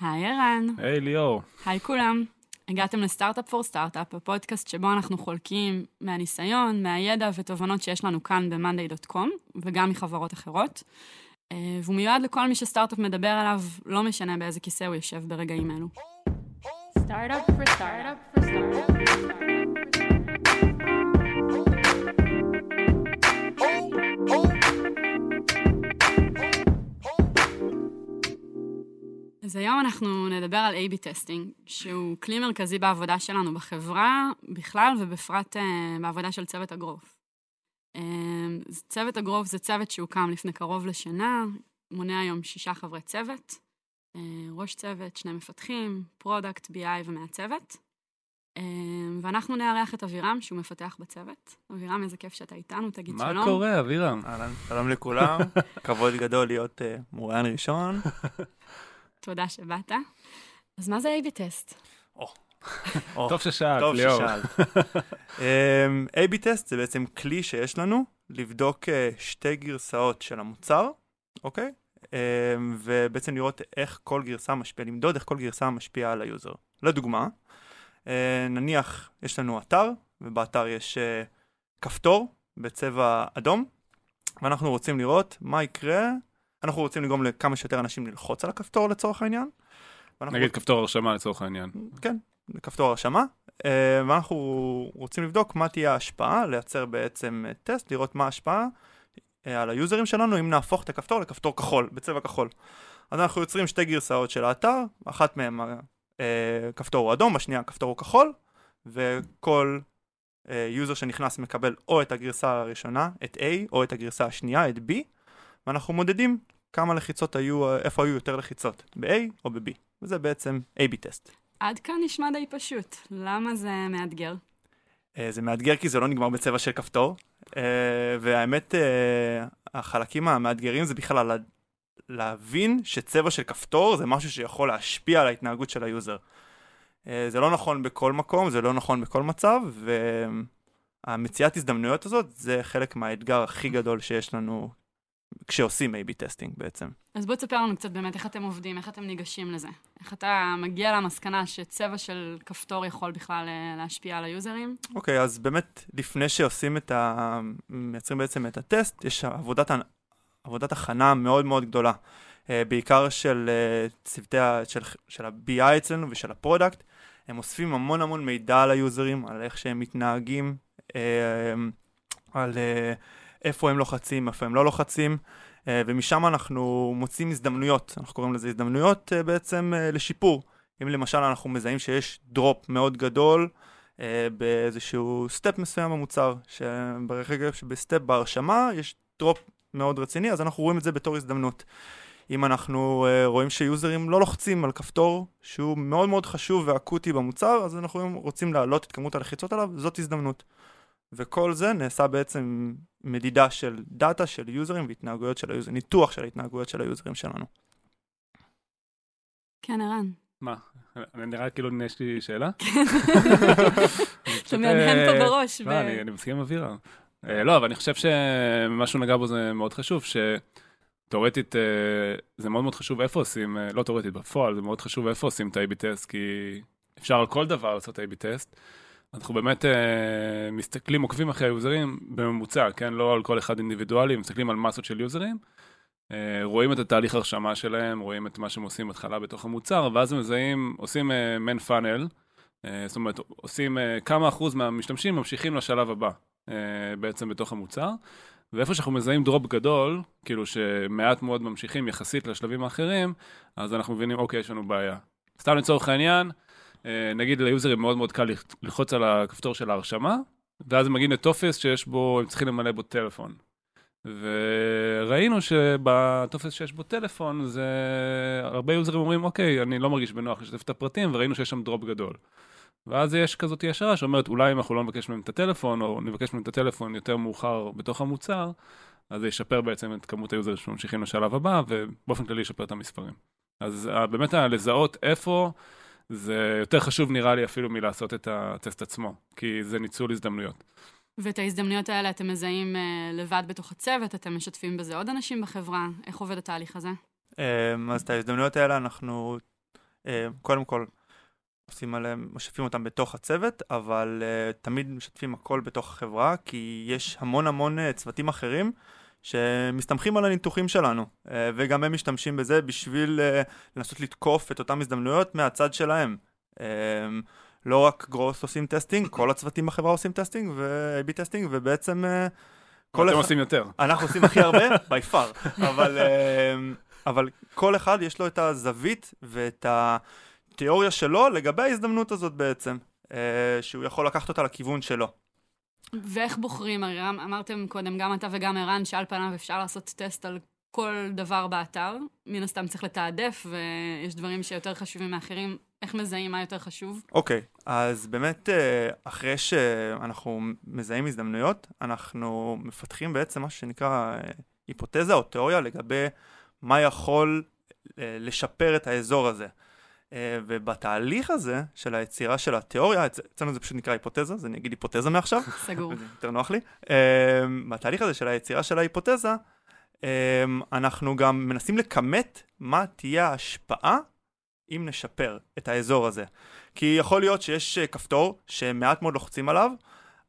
היי ערן. היי ליאור. היי כולם. הגעתם לסטארט-אפ פור סטארט-אפ, הפודקאסט שבו אנחנו חולקים מהניסיון, מהידע ותובנות שיש לנו כאן ב-monday.com, וגם מחברות אחרות. אה, והוא מיועד לכל מי שסטארט-אפ מדבר עליו, לא משנה באיזה כיסא הוא יושב ברגעים אלו. סטארט-אפ פור סטארט-אפ פור סטארט-אפ אז היום אנחנו נדבר על A-B testing, שהוא כלי מרכזי בעבודה שלנו בחברה בכלל ובפרט uh, בעבודה של צוות אגרוף. Uh, צוות אגרוף זה צוות שהוקם לפני קרוב לשנה, מונה היום שישה חברי צוות, uh, ראש צוות, שני מפתחים, product, BI. Uh, ואנחנו נארח את אבירם, שהוא מפתח בצוות. אבירם, איזה כיף שאתה איתנו, תגיד מה שלום. מה קורה, אבירם? אהלן, שלום לכולם, כבוד גדול להיות uh, מרואיין ראשון. תודה שבאת. אז מה זה A-B test? טוב ששאלת, ליאור. ששאלת. אמ, A-B test זה בעצם כלי שיש לנו לבדוק אה, שתי גרסאות של המוצר, אוקיי? אמ, ובעצם לראות איך כל גרסה משפיעה, למדוד איך כל גרסה משפיעה על ה user. לדוגמה, אה, נניח יש לנו אתר, ובאתר יש אה, כפתור בצבע אדום, ואנחנו רוצים לראות מה יקרה, אנחנו רוצים לגרום לכמה שיותר אנשים ללחוץ על הכפתור לצורך העניין. ואנחנו נגיד כפתור הרשמה לצורך העניין. כן, לכפתור הרשמה, אה, ואנחנו רוצים לבדוק מה תהיה ההשפעה, לייצר בעצם אה, טסט, לראות מה ההשפעה אה, על היוזרים שלנו אם נהפוך את הכפתור לכפתור כחול, בצבע כחול. אז אנחנו יוצרים שתי גרסאות של האתר, אחת מהן הכפתור הוא אדום, השנייה הכפתור הוא כחול, וכל user שנכנס מקבל או את הגרסה הראשונה, את A, או את הגרסה השנייה, את B, ואנחנו מודדים כמה לחיצות היו, איפה היו יותר לחיצות, ב-A או ב-B. וזה בעצם A-B test. עד כאן נשמע די פשוט. למה זה מאתגר? אה, זה מאתגר כי זה לא נגמר בצבע של כפתור, אה, והאמת, אה, החלקים המאתגרים זה בכלל לה, להבין שצבע של כפתור זה משהו שיכול להשפיע על ההתנהגות של ה user. זה לא נכון בכל מקום, זה לא נכון בכל מצב, והמציאת הזדמנויות הזאת זה חלק מהאתגר הכי גדול שיש לנו כשעושים A-B testing בעצם. אז בוא תספר לנו קצת באמת איך אתם עובדים, איך אתם ניגשים לזה. איך אתה מגיע למסקנה שצבע של כפתור יכול בכלל אה, להשפיע על היוזרים? אוקיי, okay, אז באמת, לפני שעושים את ה... מייצרים בעצם את הטסט, יש עבודת, עבודת הכנה מאוד מאוד גדולה. אה, בעיקר של אה, צוותי ה... של, של ה-BI אצלנו ושל ה product. הם אוספים המון המון מידע על היוזרים, על איך שהם מתנהגים, על... אה, איפה הם לוחצים, איפה הם לא לוחצים, אה, ומשם אנחנו מוצאים הזדמנויות, אנחנו קוראים לזה הזדמנויות אה, בעצם אה, לשיפור. אם למשל אנחנו מזהים שיש drop מאוד גדול באיזשהו step מסוים במוצר, שברגע שב step בהרשמה יש drop מאוד רציני, אז אנחנו רואים את זה בתור הזדמנות. אם אנחנו רואים שיוזרים לא לוחצים על כפתור שהוא מאוד מאוד חשוב ואקוטי במוצר, אז אנחנו רוצים להעלות את כמות הלחיצות עליו, זאת הזדמנות. וכל זה נעשה בעצם מדידה של data של יוזרים והתנהגויות של היוזרים, ניתוח של ההתנהגויות של היוזרים שלנו. כן, ערן. מה? נראה כאילו יש לי שאלה? כן. אתה מהנהן פה בראש. לא, אני מסכים עם אווירה. אה, לא, אבל אני חושב שמה שהוא נגע בו זה מאוד חשוב, שתאורטית אה, זה מאוד מאוד חשוב איפה עושים, אה, לא תאורטית, בפועל זה מאוד חשוב איפה עושים את ה-AB טסט, כי אפשר על כל דבר לעשות A-B טסט. אנחנו באמת uh, מסתכלים, עוקבים אחרי היוזרים בממוצע, כן? לא על כל אחד אינדיבידואלי, מסתכלים על מסות של יוזרים, uh, רואים את התהליך הרשמה שלהם, רואים את מה שהם עושים בהתחלה בתוך המוצר, ואז מזהים, עושים מן uh, פאנל, uh, זאת אומרת, עושים uh, כמה אחוז מהמשתמשים ממשיכים לשלב הבא uh, בעצם בתוך המוצר, ואיפה שאנחנו מזהים דרופ גדול, כאילו שמעט מאוד ממשיכים יחסית לשלבים האחרים, אז אנחנו מבינים, אוקיי, יש לנו בעיה. סתם לצורך העניין, אה, נגיד ליוזרים מאוד מאוד קל ללחוץ על הכפתור של ההרשמה, ואז הם מגיעים לטופס שיש בו, הם צריכים למלא בו טלפון. וראינו שבטופס שיש בו טלפון, זה... הרבה יוזרים אומרים, אוקיי, אני לא מרגיש בנוח לשתף את הפרטים, וראינו שיש שם דרופ גדול. ואז יש כזאת השערה שאומרת, אולי אם אנחנו לא נבקש מהם את הטלפון, או נבקש מהם את הטלפון יותר מאוחר בתוך המוצר, אז זה ישפר בעצם את כמות היוזרים שממשיכים לשלב הבא, ובאופן כללי ישפר את המספרים. אז באמת לזהות איפה זה יותר חשוב נראה לי אפילו מלעשות את הטסט עצמו, כי זה ניצול הזדמנויות. ואת ההזדמנויות האלה אתם מזהים uh, לבד בתוך הצוות, אתם משתפים בזה עוד אנשים בחברה, איך עובד התהליך הזה? Um, אז את ההזדמנויות האלה אנחנו אה, קודם כל, עושים עליהם, משתפים אותם בתוך הצוות, אבל uh, תמיד משתפים הכל בתוך החברה, כי יש המון המון uh, צוותים אחרים שמסתמכים על הניתוחים שלנו, uh, וגם הם משתמשים בזה בשביל uh, לנסות לתקוף את אותן הזדמנויות מהצד שלהם. אה, לא רק growth עושים testing, כל הצוותים בחברה עושים testing ו-AB testing, ובעצם... כל אתם אחד... עושים יותר. אנחנו עושים הכי הרבה, by far, אבל, אבל כל אחד יש לו את הזווית ואת. התיאוריה שלו לגבי ההזדמנות הזאת בעצם, אה, שהוא יכול לקחת אותה לכיוון שלו. ואיך בוחרים? הרי אמרתם קודם, גם אתה וגם ערן, שעל פניו אפשר לעשות טסט על כל דבר באתר. מן הסתם צריך לתעדף, ויש דברים שיותר חשובים מאחרים. איך מזהים מה יותר חשוב? אוקיי, okay, אז באמת, אה, אחרי שאנחנו מזהים הזדמנויות, אנחנו מפתחים בעצם מה שנקרא אה, היפותזה או תיאוריה לגבי מה יכול אה, לשפר את האזור הזה. אה, ובתהליך הזה של היצירה של התיאוריה, אצלנו זה פשוט נקרא היפותזה, אז אני אגיד היפותזה מעכשיו. סגור. יותר נוח לי. אה, בתהליך הזה של היצירה של ההיפותזה, אה, אנחנו גם מנסים לכמת מה תהיה ההשפעה אם נשפר את האזור הזה. כי יכול להיות שיש כפתור שמעט מאוד לוחצים עליו,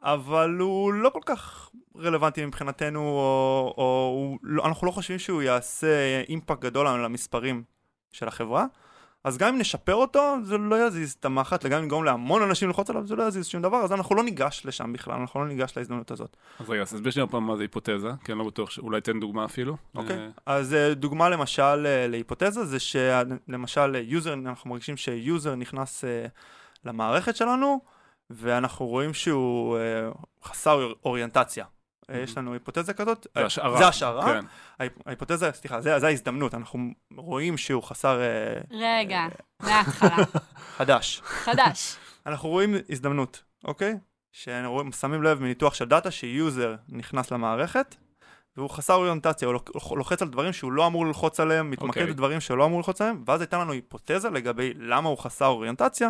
אבל הוא לא כל כך רלוונטי מבחינתנו, או, או או אנחנו לא חושבים שהוא יעשה אימפקט גדול על המספרים של החברה. אז גם אם נשפר אותו, זה לא יזיז את המחט, וגם אם נגרום להמון אנשים ללחוץ עליו, זה לא יזיז שום דבר, אז אנחנו לא ניגש לשם בכלל, אנחנו לא ניגש להזדמנות הזאת. אז רגע, אז תסביר שנייה פעם מה זה היפותזה, כי אני לא בטוח, אולי תן דוגמה אפילו. אוקיי, אה, אז אה, דוגמה למשל אה, להיפותזה, זה שלמשל user, אנחנו מרגישים ש user נכנס למערכת שלנו, ואנחנו רואים שהוא חסר אוריינטציה. יש לנו היפותזה כזאת. זה השערה. זה השערה. כן. ההיפותזה, סליחה, זה, זה ההזדמנות, אנחנו רואים שהוא חסר... רגע, מההתחלה. חדש. חדש. אנחנו רואים הזדמנות, אוקיי? ששמים לב מניתוח של data ש user נכנס למערכת, והוא חסר אוריינטציה, הוא לוחץ על דברים שהוא לא אמור ללחוץ עליהם, מתמקד okay. אוקיי. בדברים שהוא לא אמור ללחוץ עליהם, ואז הייתה לנו היפותזה לגבי למה הוא חסר אוריינטציה,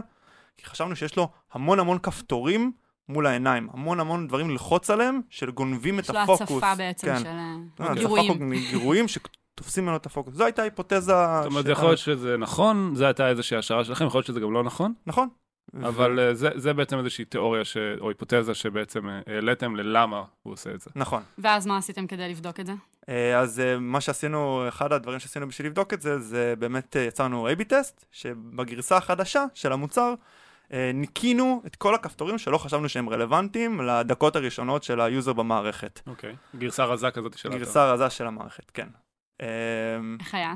כי חשבנו שיש לו המון המון כפתורים מול העיניים, המון המון דברים ללחוץ עליהם, שגונבים את הפוקוס. יש לו הצפה בעצם כן. של אה, גירויים. גירויים שתופסים ממנו את הפוקוס. זו הייתה היפותזה... זאת אומרת, יכול להיות שזה נכון, זו הייתה איזושהי השערה שלכם, יכול להיות שזה גם לא נכון. נכון. אבל. אה, זה, זה בעצם איזושהי תיאוריה ש... או היפותזה שבעצם אה, העליתם ללמה הוא עושה את זה. נכון. ואז מה עשיתם כדי לבדוק את זה? אז מה שעשינו, אחד הדברים שעשינו בשביל לבדוק את זה, זה באמת יצרנו A-B test, שבגרסה החדשה של המוצר, אה, ניקינו את כל הכפתורים שלא חשבנו שהם רלוונטיים לדקות הראשונות של ה user במערכת. אוקיי, okay. גרסה רזה כזאת של האתר. גרסה רזה של המערכת, כן. אמ, איך היה?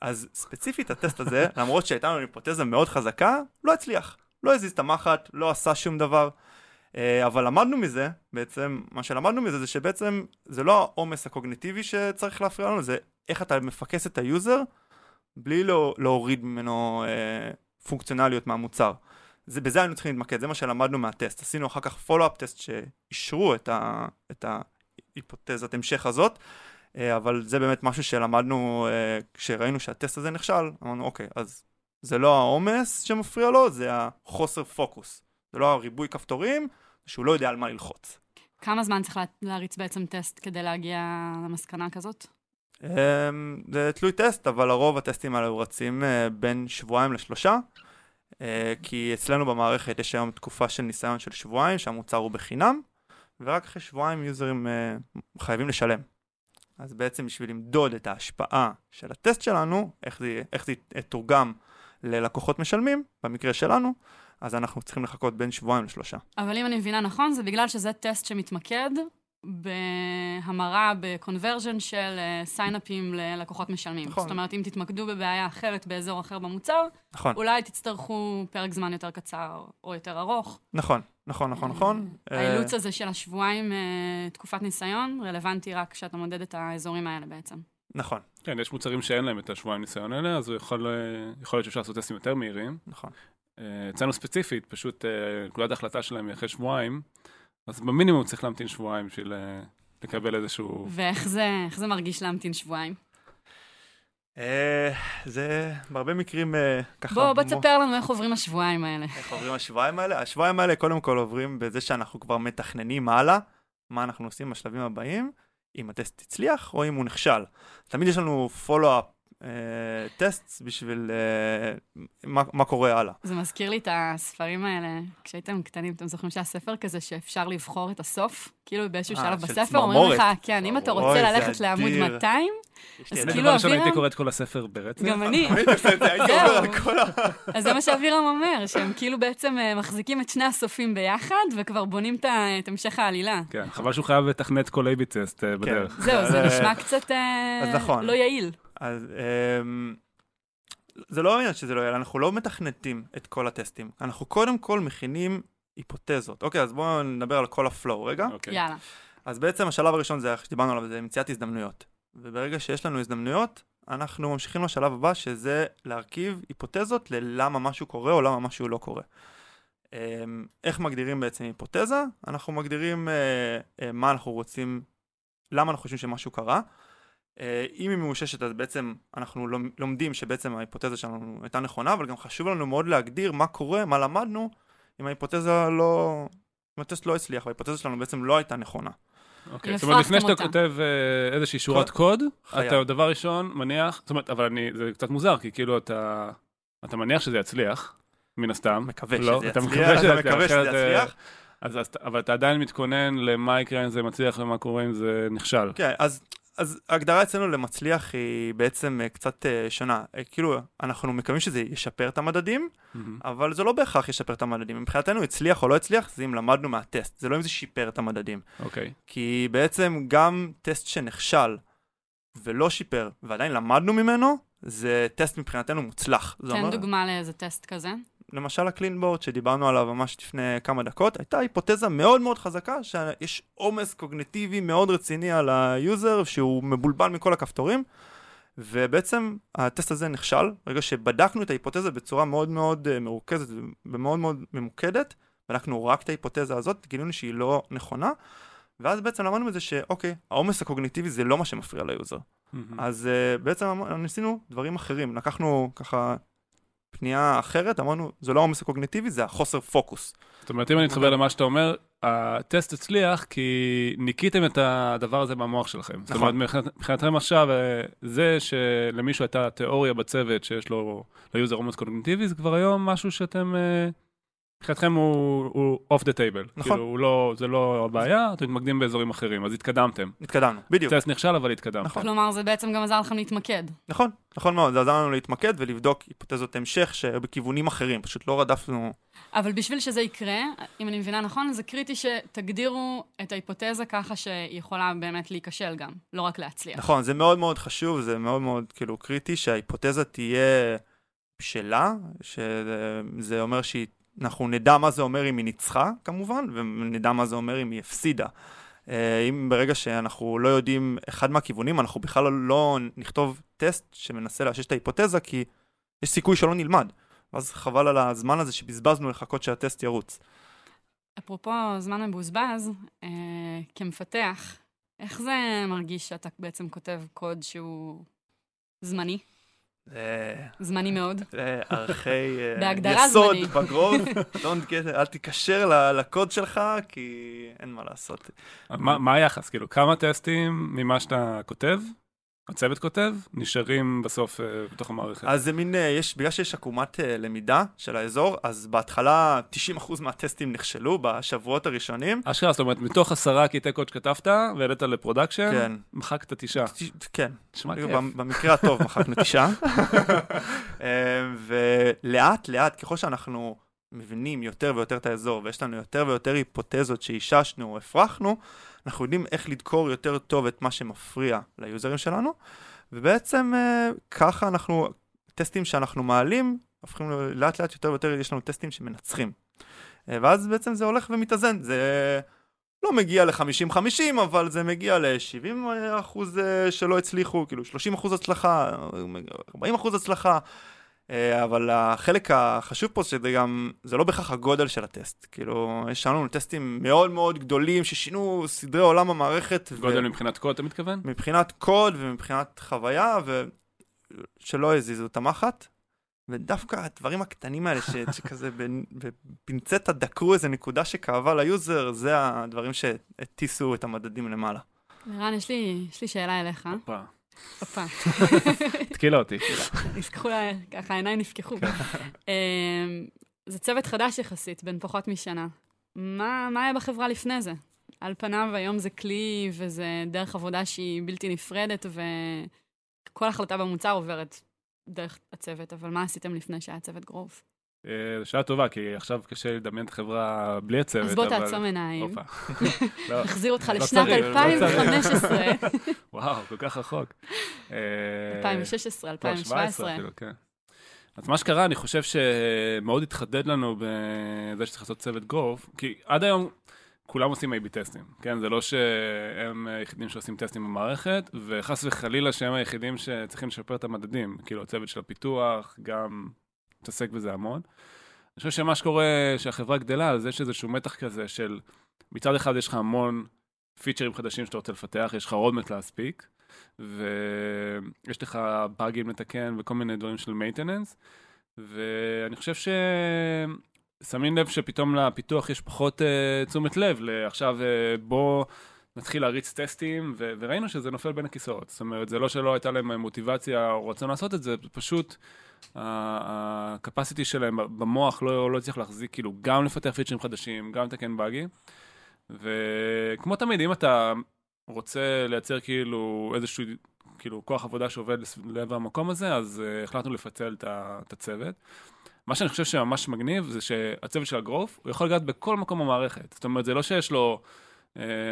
אז ספציפית הטסט הזה, למרות שהייתה לנו היפותזה מאוד חזקה, לא הצליח. לא הזיז את המחט, לא עשה שום דבר. אה, אבל למדנו מזה, בעצם, מה שלמדנו מזה זה שבעצם זה לא העומס הקוגניטיבי שצריך להפריע לנו, זה איך אתה מפקס את ה user בלי לא, להוריד ממנו אה, פונקציונליות מהמוצר. זה, בזה היינו צריכים להתמקד, זה מה שלמדנו מהטסט. עשינו אחר כך follow-up test שאישרו את, ה, את ההיפותזת המשך הזאת, אה, אבל זה באמת משהו שלמדנו אה, כשראינו שהטסט הזה נכשל, אמרנו אוקיי, אז זה לא העומס שמפריע לו, זה החוסר פוקוס. זה לא הריבוי כפתורים, שהוא לא יודע על מה ללחוץ. כמה זמן צריך להריץ בעצם טסט כדי להגיע למסקנה כזאת? אמ, זה תלוי טסט, אבל לרוב הטסטים האלה רצים אה, בין שבועיים לשלושה. אה, כי אצלנו במערכת יש היום תקופה של ניסיון של שבועיים שהמוצר הוא בחינם, ורק אחרי שבועיים יוזרים אה, חייבים לשלם. אז בעצם בשביל למדוד את ההשפעה של הטסט שלנו, איך זה, איך זה תורגם ללקוחות משלמים, במקרה שלנו, אז אנחנו צריכים לחכות בין שבועיים לשלושה. אבל אם אני מבינה נכון, זה בגלל שזה טסט שמתמקד בהמרה, בקונברג'ן של סיינאפים אה, ללקוחות משלמים. נכון. זאת אומרת, אם תתמקדו בבעיה אחרת באזור אחר במוצר, נכון. אולי תצטרכו פרק זמן יותר קצר או יותר ארוך. נכון, נכון, נכון, נכון. אה, האילוץ הזה של השבועיים אה, תקופת ניסיון רלוונטי רק כשאתה מודד את האזורים האלה בעצם. נכון. כן, יש מוצרים שאין להם את השבועיים ניסיון האלה, אז יכול, יכול להיות שאפשר לעשות טסטים יותר מהירים. נכון. אצלנו ספציפית, פשוט נקודת ההחלטה שלהם היא אחרי שבועיים. אז במינימום צריך להמתין שבועיים בשביל אה, לקבל איזשהו... ואיך זה, זה מרגיש להמתין שבועיים? אה, זה בהרבה מקרים אה, ככה... בוא, בוא תספר לנו איך עוברים השבועיים האלה. איך עוברים השבועיים האלה? השבועיים האלה קודם כל עוברים בזה שאנחנו כבר מתכננים הלאה, מה אנחנו עושים בשלבים הבאים, אם הטסט הצליח או אם הוא נכשל. תמיד יש לנו פולו-אפ טסט בשביל, מה, מה קורה הלאה. זה מזכיר לי את הספרים האלה, כשהייתם קטנים, אתם זוכרים שהיה ספר כזה שאפשר לבחור את הסוף? כאילו באיזשהו אה, שלב של בספר. אומרים לך, כן, אם אתה רוצה ללכת לעמוד אדיר. 200, יש לי אז כאילו אבירם- הייתי קורא את כל הספר ברצף. גם אני. ה... אז זה מה שאבירם אומר, שהם כאילו בעצם אה, מחזיקים את שני הסופים ביחד, וכבר בונים את המשך העלילה. כן, חבל שהוא חייב לתכנת כל A-B טסט אה, בדרך. זהו, זה אה, נשמע קצת אה, נכון. לא יעיל. אז אמ, זה לא העניין שזה לא יהיה, אנחנו לא מתכנתים את כל הטסטים. אנחנו קודם כל מכינים היפותזות. אוקיי, אז בואו נדבר על כל הפלואו רגע. אוקיי. יאללה. אז בעצם השלב הראשון זה, איך שדיברנו עליו, זה מציאת הזדמנויות. וברגע שיש לנו הזדמנויות, אנחנו ממשיכים לשלב הבא, שזה להרכיב היפותזות ללמה משהו קורה או למה משהו לא קורה. אמ, איך מגדירים בעצם היפותזה? אנחנו מגדירים אה, אה, מה אנחנו רוצים, למה אנחנו חושבים שמשהו קרה. אה, אם היא מאוששת אז בעצם אנחנו לומ- לומדים שבעצם ההיפותזה שלנו הייתה נכונה, אבל גם חשוב לנו מאוד להגדיר מה קורה, מה למדנו, אם ההיפותזה לא... אם הטסט לא הצליח, וההיפותזה שלנו בעצם לא הייתה נכונה. אוקיי. אם זאת אומרת, לפני שאתה אותה. כותב אה, איזושהי שורת קוד, חייב. אתה דבר ראשון מניח, זאת אומרת, אבל אני, זה קצת מוזר, כי כאילו אתה, אתה מניח שזה יצליח, מן הסתם. מקווה לא, שזה אתה יצליח, אתה מקווה יצליח, שזה אה, יצליח. אז, אז, אבל אתה עדיין מתכונן למה יקרה אם זה מצליח ומה קורה אם זה נכשל. כן, אז, אז ההגדרה אצלנו למצליח היא בעצם אה, קצת אה, שונה. אה, כאילו, אנחנו מקווים שזה ישפר את המדדים, מהמם. אבל זה לא בהכרח ישפר את המדדים. מבחינתנו, הצליח או לא הצליח, זה אם למדנו מהטסט, זה לא אם זה שיפר את המדדים. אוקיי. כי בעצם גם טסט שנכשל ולא שיפר, ועדיין למדנו ממנו, זה טסט מבחינתנו מוצלח. תן אומר- דוגמה לאיזה טסט כזה. למשל ה clean board שדיברנו עליו ממש לפני כמה דקות, הייתה היפותזה מאוד מאוד חזקה שיש עומס קוגניטיבי מאוד רציני על ה user שהוא מבולבל מכל הכפתורים ובעצם הטסט הזה נכשל ברגע שבדקנו את ההיפותזה בצורה מאוד מאוד אה, מרוכזת ומאוד מאוד ממוקדת בדקנו רק את ההיפותזה הזאת, גילינו שהיא לא נכונה ואז בעצם למדנו מזה שאוקיי, העומס הקוגניטיבי זה לא מה שמפריע ל user. מהמם. אז אה, בעצם אמ- ניסינו דברים אחרים, לקחנו ככה פנייה אחרת, אמרנו, זה לא העומס הקוגניטיבי, זה החוסר פוקוס. זאת אומרת, אם אני מתחבר למה שאתה אומר, הטסט הצליח כי ניקיתם את הדבר הזה מהמוח שלכם. זאת נכון. אומרת, מבחינת- מבחינתכם עכשיו, אה, זה שלמישהו הייתה תיאוריה בצוות שיש לו, ל user עומס קוגניטיבי, זה כבר היום משהו שאתם, אה, מבחינתכם הוא, הוא off the table. נכון. כאילו, הוא לא, זה לא הבעיה, אתם מתמקדים באזורים אחרים, אז התקדמתם. התקדמנו, בדיוק. טסט נכשל, אבל התקדמתם. נכון. כלומר, זה בעצם גם עזר לכם להתמקד. נכון, נכון מאוד, זה עזר לנו להתמקד ולבדוק היפותזות המשך שהיו בכיוונים אחרים, פשוט לא רדפנו... אבל בשביל שזה יקרה, אם אני מבינה נכון, זה קריטי שתגדירו את ההיפותזה ככה שהיא יכולה באמת להיכשל גם, לא רק להצליח. נכון, זה מאוד מאוד חשוב, זה מאוד מאוד כאילו קריטי שההיפותזה תהיה בשלה, שזה אומר שאנחנו נדע מה זה אומר אם היא ניצחה כמובן, ונדע מה זה אומר אם היא הפסידה. אה, אם ברגע שאנחנו לא יודעים אחד מהכיוונים, אנחנו בכלל לא נכתוב טסט שמנסה לאשש את ההיפותזה, כי יש סיכוי שלא נלמד. ואז חבל על הזמן הזה שבזבזנו לחכות שהטסט ירוץ. אפרופו זמן מבוזבז, אה, כמפתח, איך זה מרגיש שאתה בעצם כותב קוד שהוא זמני? זה זמני מאוד. זה ערכי אה, יסוד. בגרוב, Don't get- אל תיקשר ל- לקוד שלך, כי אין מה לעשות. מה, מה היחס? כאילו, כמה טסטים ממה שאתה כותב, הצוות כותב, נשארים בסוף אה, בתוך המערכת? אז זה מין, אה, יש, בגלל שיש עקומת אה, למידה של האזור, אז בהתחלה 90% מהטסטים נכשלו בשבועות הראשונים. אשכרה, זאת אומרת, מתוך עשרה קטעי קוד שכתבת והעלית ל production, כן. מחקת תשעה. ת- כן, נשמע כיף. במ- במקרה הטוב מחקנו תשעה. ולאט לאט, ככל שאנחנו מבינים יותר ויותר את האזור, ויש לנו יותר ויותר היפותזות שאיששנו או הפרחנו, אנחנו יודעים איך לדקור יותר טוב את מה שמפריע ליוזרים שלנו, ובעצם אה, ככה אנחנו, טסטים שאנחנו מעלים, הופכים לאט לאט יותר ויותר, יש לנו טסטים שמנצחים. אה, ואז בעצם זה הולך ומתאזן, זה לא מגיע ל-50-50, אבל זה מגיע ל-70 אחוז אה, שלא הצליחו, כאילו 30 אחוז הצלחה, 40 אחוז הצלחה. אה, אבל החלק החשוב פה שזה גם, זה לא בהכרח הגודל של הטסט. כאילו, יש לנו טסטים מאוד מאוד גדולים ששינו סדרי עולם המערכת. ו- גודל מבחינת קוד, אתה מתכוון? מבחינת קוד ומבחינת חוויה, ושלא הזיזו את המחט. ודווקא הדברים הקטנים האלה, ש... שכזה בפ- בפינצטה דקרו איזה נקודה שכאבה ל user, זה הדברים שהטיסו את המדדים למעלה. לירן, יש לי, יש לי שאלה אליך. הופה. הופה. השכילה אותי. נפקחו לה, ככה העיניים נפקחו. אמ, זה צוות חדש יחסית, בן פחות משנה. מה, מה היה בחברה לפני זה? על פניו היום זה כלי וזה דרך עבודה שהיא בלתי נפרדת, וכל החלטה במוצר עוברת דרך הצוות, אבל מה עשיתם לפני שהיה צוות גרוף? אה, שאלה טובה, כי עכשיו קשה לדמיין את החברה בלי הצוות, אז בוא תעצום עיניים, הופה. לא, נחזיר אותך לא לשנת צריך, לא צריך. 2015, וואו, כל כך רחוק. אה, 2016, לא, 17 2017. אפילו, כן. אז מה שקרה, אני חושב שמאוד התחדד לנו בזה שצריך לעשות צוות גרוף, כי עד היום כולם עושים A-B טסטים, כן? זה לא שהם היחידים שעושים טסטים במערכת, וחס וחלילה שהם היחידים שצריכים לשפר את המדדים, כאילו הצוות של הפיתוח, גם מתעסק בזה המון. אני חושב שמה שקורה, שהחברה גדלה, אז יש איזשהו מתח כזה של, מצד אחד יש לך המון פיצ'רים חדשים שאתה רוצה לפתח, יש לך רודמט להספיק, ויש לך באגים לתקן וכל מיני דברים של maintenance, ואני חושב ששמים לב שפתאום לפיתוח יש פחות uh, תשומת לב לעכשיו uh, בוא נתחיל להריץ טסטים, ו- וראינו שזה נופל בין הכיסאות. זאת אומרת, זה לא שלא הייתה להם מוטיבציה או רצון לעשות את זה, זה פשוט ה-capacity שלהם במוח לא, לא הצליח להחזיק, כאילו, גם לפתח פיצ'רים חדשים, גם לתקן באגים. וכמו תמיד, אם אתה רוצה לייצר כאילו איזשהו, כאילו, כוח עבודה שעובד לעבר המקום הזה, אז אה, החלטנו לפצל את הצוות. מה שאני חושב שממש מגניב זה שהצוות של ה growth, הוא יכול לגעת בכל מקום במערכת. זאת אומרת, זה לא שיש לו אה,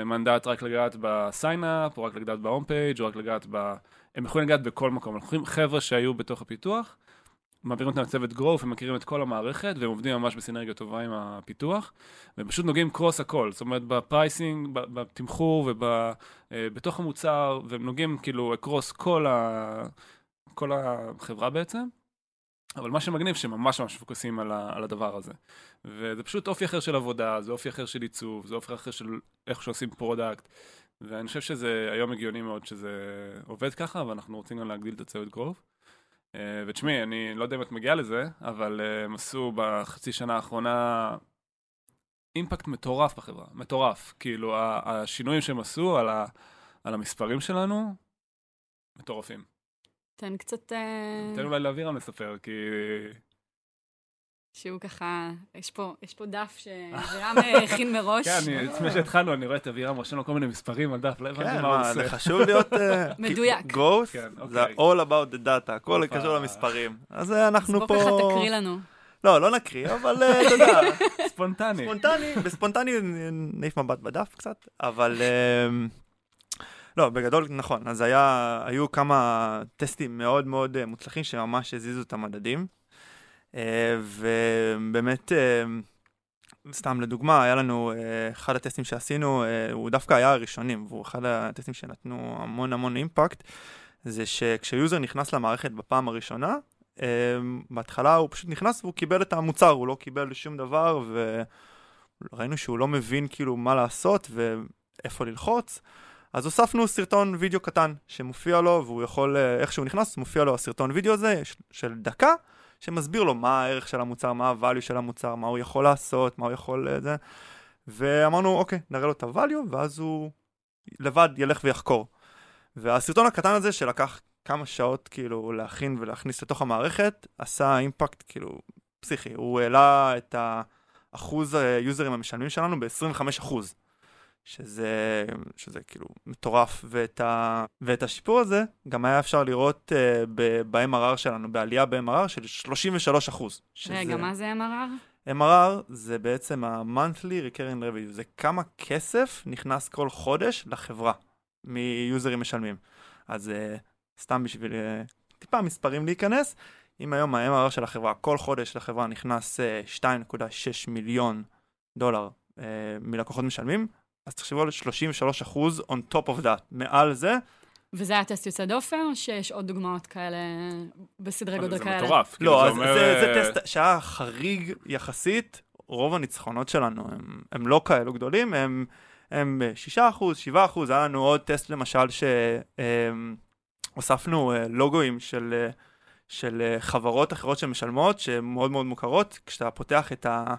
מנדט רק לגעת ב sign up, או רק לגעת ב home page, או רק לגעת ב... הם יכולים לגעת בכל מקום. אנחנו חבר'ה שהיו בתוך הפיתוח, מעבירים אותם לצוות growth, הם מכירים את כל המערכת, והם עובדים ממש בסינרגיה טובה עם הפיתוח, והם פשוט נוגעים cross הכל, זאת אומרת ב pricing, בתמחור ובתוך המוצר, והם נוגעים כאילו cross כל, ה, כל החברה בעצם. אבל מה שמגניב שממש ממש פוקוסים על, על הדבר הזה. וזה פשוט אופי אחר של עבודה, זה אופי אחר של עיצוב, זה אופי אחר של איך שעושים product. ואני חושב שזה היום הגיוני מאוד שזה עובד ככה, ואנחנו רוצים גם להגדיל את הצוות growth. אה, ותשמעי, אני לא יודע אם את מגיעה לזה, אבל אה, הם עשו בחצי שנה האחרונה impact מטורף בחברה, מטורף. כאילו, השינויים שהם עשו על, ה, על המספרים שלנו, מטורפים. תן קצת... אה, תן אולי לאבירם לספר, כי... שהוא ככה, יש פה, יש פה דף שאבירם אה, הכין מראש. כן, אני- לפני שהתחלנו, אני רואה את אבירם רושם לו כל מיני מספרים על דף, לא הבנתי כן, מה הוא עושה. זה חשוב להיות... אה, מדויק. growth, כן, זה all about the data, הכל. קשור למספרים. אז אה, אז אנחנו בוא פה... ככה תקריא לנו. לא, לא נקריא, אבל אה, אתה יודע, ספונטני. ספונטני, בספונטני נעיף מבט בדף קצת, אבל... לא, בגדול נכון, אז היה, היו כמה טסטים מאוד מאוד אה, מוצלחים שממש הזיזו את המדדים, אה, ובאמת, אה, סתם לדוגמה, היה לנו, אחד הטסטים שעשינו, הוא דווקא היה הראשונים, והוא אחד הטסטים שנתנו המון המון אימפקט, זה שכשיוזר נכנס למערכת בפעם הראשונה, בהתחלה הוא פשוט נכנס והוא קיבל את המוצר, הוא לא קיבל שום דבר, וראינו שהוא לא מבין כאילו מה לעשות ואיפה ללחוץ. אז הוספנו סרטון וידאו קטן שמופיע לו, והוא יכול, אה, איך שהוא נכנס, מופיע לו הסרטון וידאו הזה של דקה, שמסביר לו מה הערך של המוצר, מה ה-value של המוצר, מה הוא יכול לעשות, מה הוא יכול... אה, זה. ואמרנו, אוקיי, נראה לו את ה-value, ואז הוא לבד ילך ויחקור. והסרטון הקטן הזה, שלקח כמה שעות כאילו להכין ולהכניס לתוך המערכת, עשה אימפקט כאילו פסיכי. הוא העלה את האחוז היוזרים המשלמים שלנו ב-25%. שזה, שזה כאילו מטורף, ואת, ה, ואת השיפור הזה גם היה אפשר לראות uh, ב-MRR שלנו, בעלייה ב-MRR של 33 אחוז. רגע, מה זה MRR? MRR זה בעצם ה-monthly recurring revenue, זה כמה כסף נכנס כל חודש לחברה מיוזרים משלמים. אז uh, סתם בשביל uh, טיפה מספרים להיכנס, אם היום ה-MRR של החברה, כל חודש לחברה נכנס uh, 2.6 מיליון דולר uh, מלקוחות משלמים, אז תחשבו על 33 אחוז on top of that. מעל זה, וזה היה טסט יוצא דופן, או שיש עוד דוגמאות כאלה בסדרי גודל זה כאלה? מטורף. כאילו, לא, אז אומר, זה, זה אה, טסט שהיה חריג יחסית, רוב הניצחונות שלנו הם, הם לא כאלו גדולים, הם, הם 6 אחוז, 7 אחוז, היה לנו עוד טסט למשל שהוספנו לוגוים של, אה, של אה, חברות אחרות שמשלמות, שהן מאוד מאוד מוכרות, כשאתה פותח את, ה,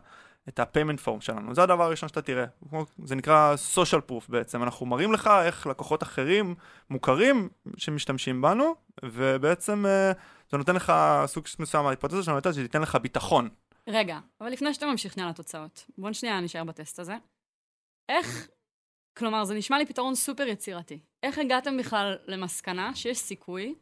את ה-payment form שלנו. זה הדבר הראשון שאתה תראה. זה נקרא social proof בעצם. אנחנו מראים לך איך לקוחות אחרים מוכרים שמשתמשים בנו, ובעצם אה, זה נותן לך סוג מסוים, ההיפותזה שלנו שזה ייתן לך ביטחון. רגע, אבל לפני שאתה ממשיך שנייה לתוצאות, בוא שנייה נשאר בטסט הזה. איך, כלומר, זה נשמע לי פתרון סופר יצירתי. איך הגעתם בכלל למסקנה שיש סיכוי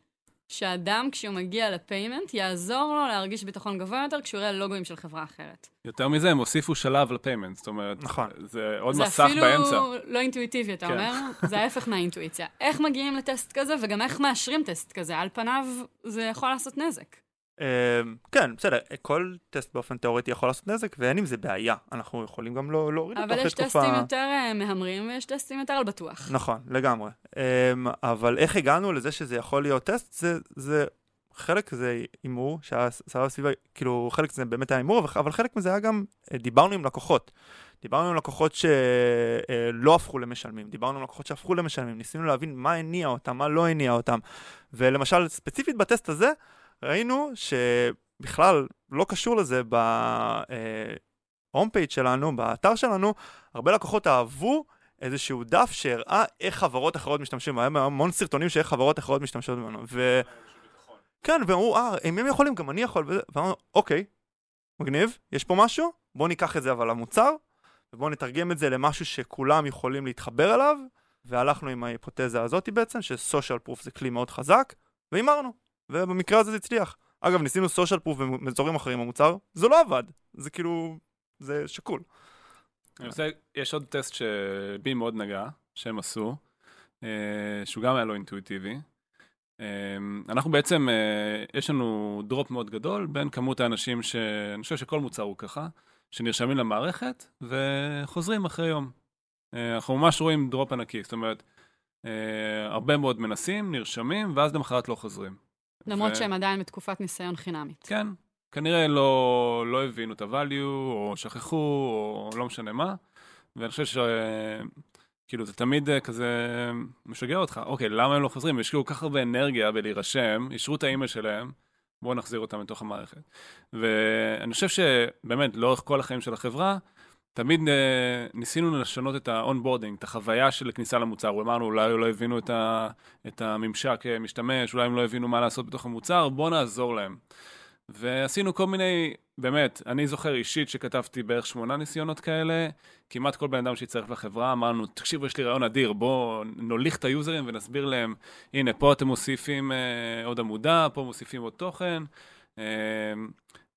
שאדם, כשהוא מגיע לפיימנט, יעזור לו להרגיש ביטחון גבוה יותר כשהוא יראה לוגוים של חברה אחרת. יותר מזה, הם הוסיפו שלב לפיימנט, זאת אומרת, נכון. זה עוד זה מסך באמצע. זה אפילו לא אינטואיטיבי, אתה כן. אומר? זה ההפך מהאינטואיציה. איך מגיעים לטסט כזה, וגם איך מאשרים טסט כזה? על פניו, זה יכול לעשות נזק. אמ, כן, בסדר, כל טסט באופן תיאורטי יכול לעשות נזק, ואין עם זה בעיה. אנחנו יכולים גם לא להוריד אותו אחרי תקופה... אבל יש טסטים יותר אה, מהמרים, ויש טסטים יותר על בטוח. נכון, לגמרי. אמ, אבל איך הגענו לזה שזה יכול להיות טסט, זה, זה חלק זה הימור, שהיה סביבה, כאילו חלק זה באמת היה הימור, אבל חלק מזה היה גם, אה, דיברנו עם לקוחות. דיברנו עם לקוחות שלא אה, הפכו למשלמים, דיברנו עם לקוחות שהפכו למשלמים, ניסינו להבין מה הניע אותם, מה לא הניע אותם. ולמשל, ספציפית בטסט הזה, ראינו שבכלל לא קשור לזה בהום פייג' אה, שלנו, באתר שלנו, הרבה לקוחות אהבו איזשהו דף שהראה איך חברות אחרות משתמשים, היה המון סרטונים שאיך חברות אחרות משתמשות בנו. ו... כן, והם אמרו, אה, אם הם יכולים, גם אני יכול, ואמרנו, אוקיי, מגניב, יש פה משהו, בואו ניקח את זה אבל למוצר, ובואו נתרגם את זה למשהו שכולם יכולים להתחבר אליו, והלכנו עם ההיפותזה הזאת בעצם, שסושיאל פרוף זה כלי מאוד חזק, והימרנו. ובמקרה הזה זה הצליח. אגב, ניסינו סושיאל פרוף באזורים אחרים במוצר, זה לא עבד. זה כאילו, זה שקול. אני רוצה, יש עוד טסט שבי מאוד נגע, שהם עשו, אה, שהוא גם היה לא אינטואיטיבי. אה, אנחנו בעצם, אה, יש לנו drop מאוד גדול בין כמות האנשים שאני חושב שכל מוצר הוא ככה, שנרשמים למערכת וחוזרים אחרי יום. אנחנו ממש רואים drop ענקי, זאת אומרת, הרבה מאוד מנסים, נרשמים, ואז למחרת לא חוזרים. למרות ו... שהם עדיין בתקופת ניסיון חינמית. כן, כנראה לא, לא הבינו את ה-value, או שכחו, או לא משנה מה, ואני חושב ש... כאילו, זה תמיד אה, כזה משגע אותך. אוקיי, למה הם לא חוזרים? השקיעו כל כך הרבה אנרגיה בלהירשם, אישרו את האימייל שלהם, בואו נחזיר אותם לתוך המערכת. ואני חושב שבאמת, לאורך כל החיים של החברה, תמיד אה, ניסינו לשנות את ה onboarding, את החוויה של כניסה למוצר. אמרנו, אולי לא הבינו את, ה, את הממשק אה, משתמש, אולי הם לא הבינו מה לעשות בתוך המוצר, בואו נעזור להם. ועשינו כל מיני, באמת, אני זוכר אישית שכתבתי בערך שמונה ניסיונות כאלה, כמעט כל בן אדם שהצטרף לחברה, אמרנו, תקשיבו, יש לי רעיון אדיר, בואו נוליך את היוזרים ונסביר להם, הנה, פה אתם מוסיפים אה, עוד עמודה, פה מוסיפים עוד תוכן. אה,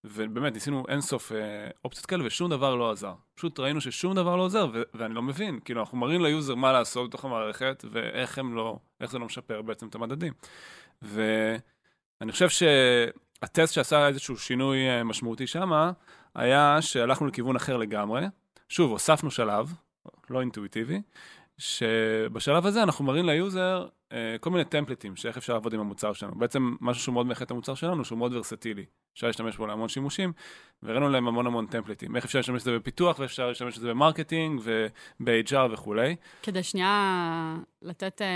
ובאמת ניסינו אינסוף אה, אופציות כאלה ושום דבר לא עזר. פשוט ראינו ששום דבר לא עוזר ואני לא מבין, כאילו אנחנו מראים ל user מה לעשות בתוך המערכת ואיך הם לא, איך זה לא משפר בעצם את המדדים. ואני חושב שהטסט שעשה איזשהו שינוי אה, משמעותי שמה, היה שהלכנו לכיוון אחר לגמרי. שוב, הוספנו שלב, לא אינטואיטיבי, שבשלב הזה אנחנו מראים ל user כל מיני טמפלטים שאיך אפשר לעבוד עם המוצר שלנו. בעצם משהו שהוא מאוד מייחד את המוצר שלנו, שהוא מאוד ורסטילי. אפשר להשתמש בו להמון שימושים, והראינו להם המון המון טמפלטים. איך אפשר להשתמש בזה בפיתוח, ואפשר להשתמש בזה ב marketing וב-HR וכולי. כדי שנייה לתת אה,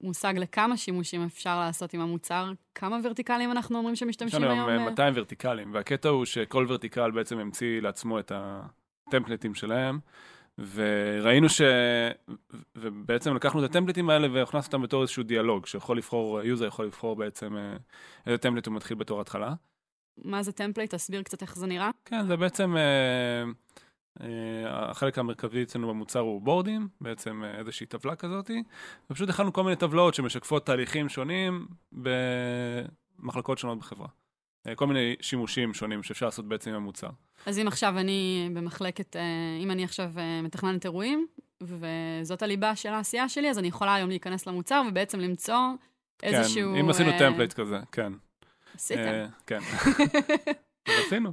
מושג לכמה שימושים אפשר לעשות עם המוצר, כמה ורטיקלים אנחנו אומרים שמשתמשים היום? יש לנו 200 ורטיקלים, והקטע הוא שכל ורטיקל בעצם המציא לעצמו את הטמפלטים שלהם. וראינו ש... ובעצם לקחנו את הטמפליטים האלה והכנסנו אותם בתור איזשהו דיאלוג, שיכול לבחור, user יכול לבחור בעצם אה, איזה template הוא מתחיל בתור התחלה. מה זה template? תסביר קצת איך זה נראה. כן, זה בעצם, אה, אה, החלק המרכזי אצלנו במוצר הוא בורדים, בעצם איזושהי טבלה כזאת, ופשוט הכנו כל מיני טבלאות שמשקפות תהליכים שונים במחלקות שונות בחברה. אה, כל מיני שימושים שונים שאפשר לעשות בעצם עם המוצר. אז אם עכשיו אני במחלקת, אה, אם אני עכשיו אה, מתכננת אירועים, וזאת הליבה של העשייה שלי, אז אני יכולה היום להיכנס למוצר ובעצם למצוא איזשהו... כן, אם עשינו template כזה, כן. עשיתם. כן. רצינו.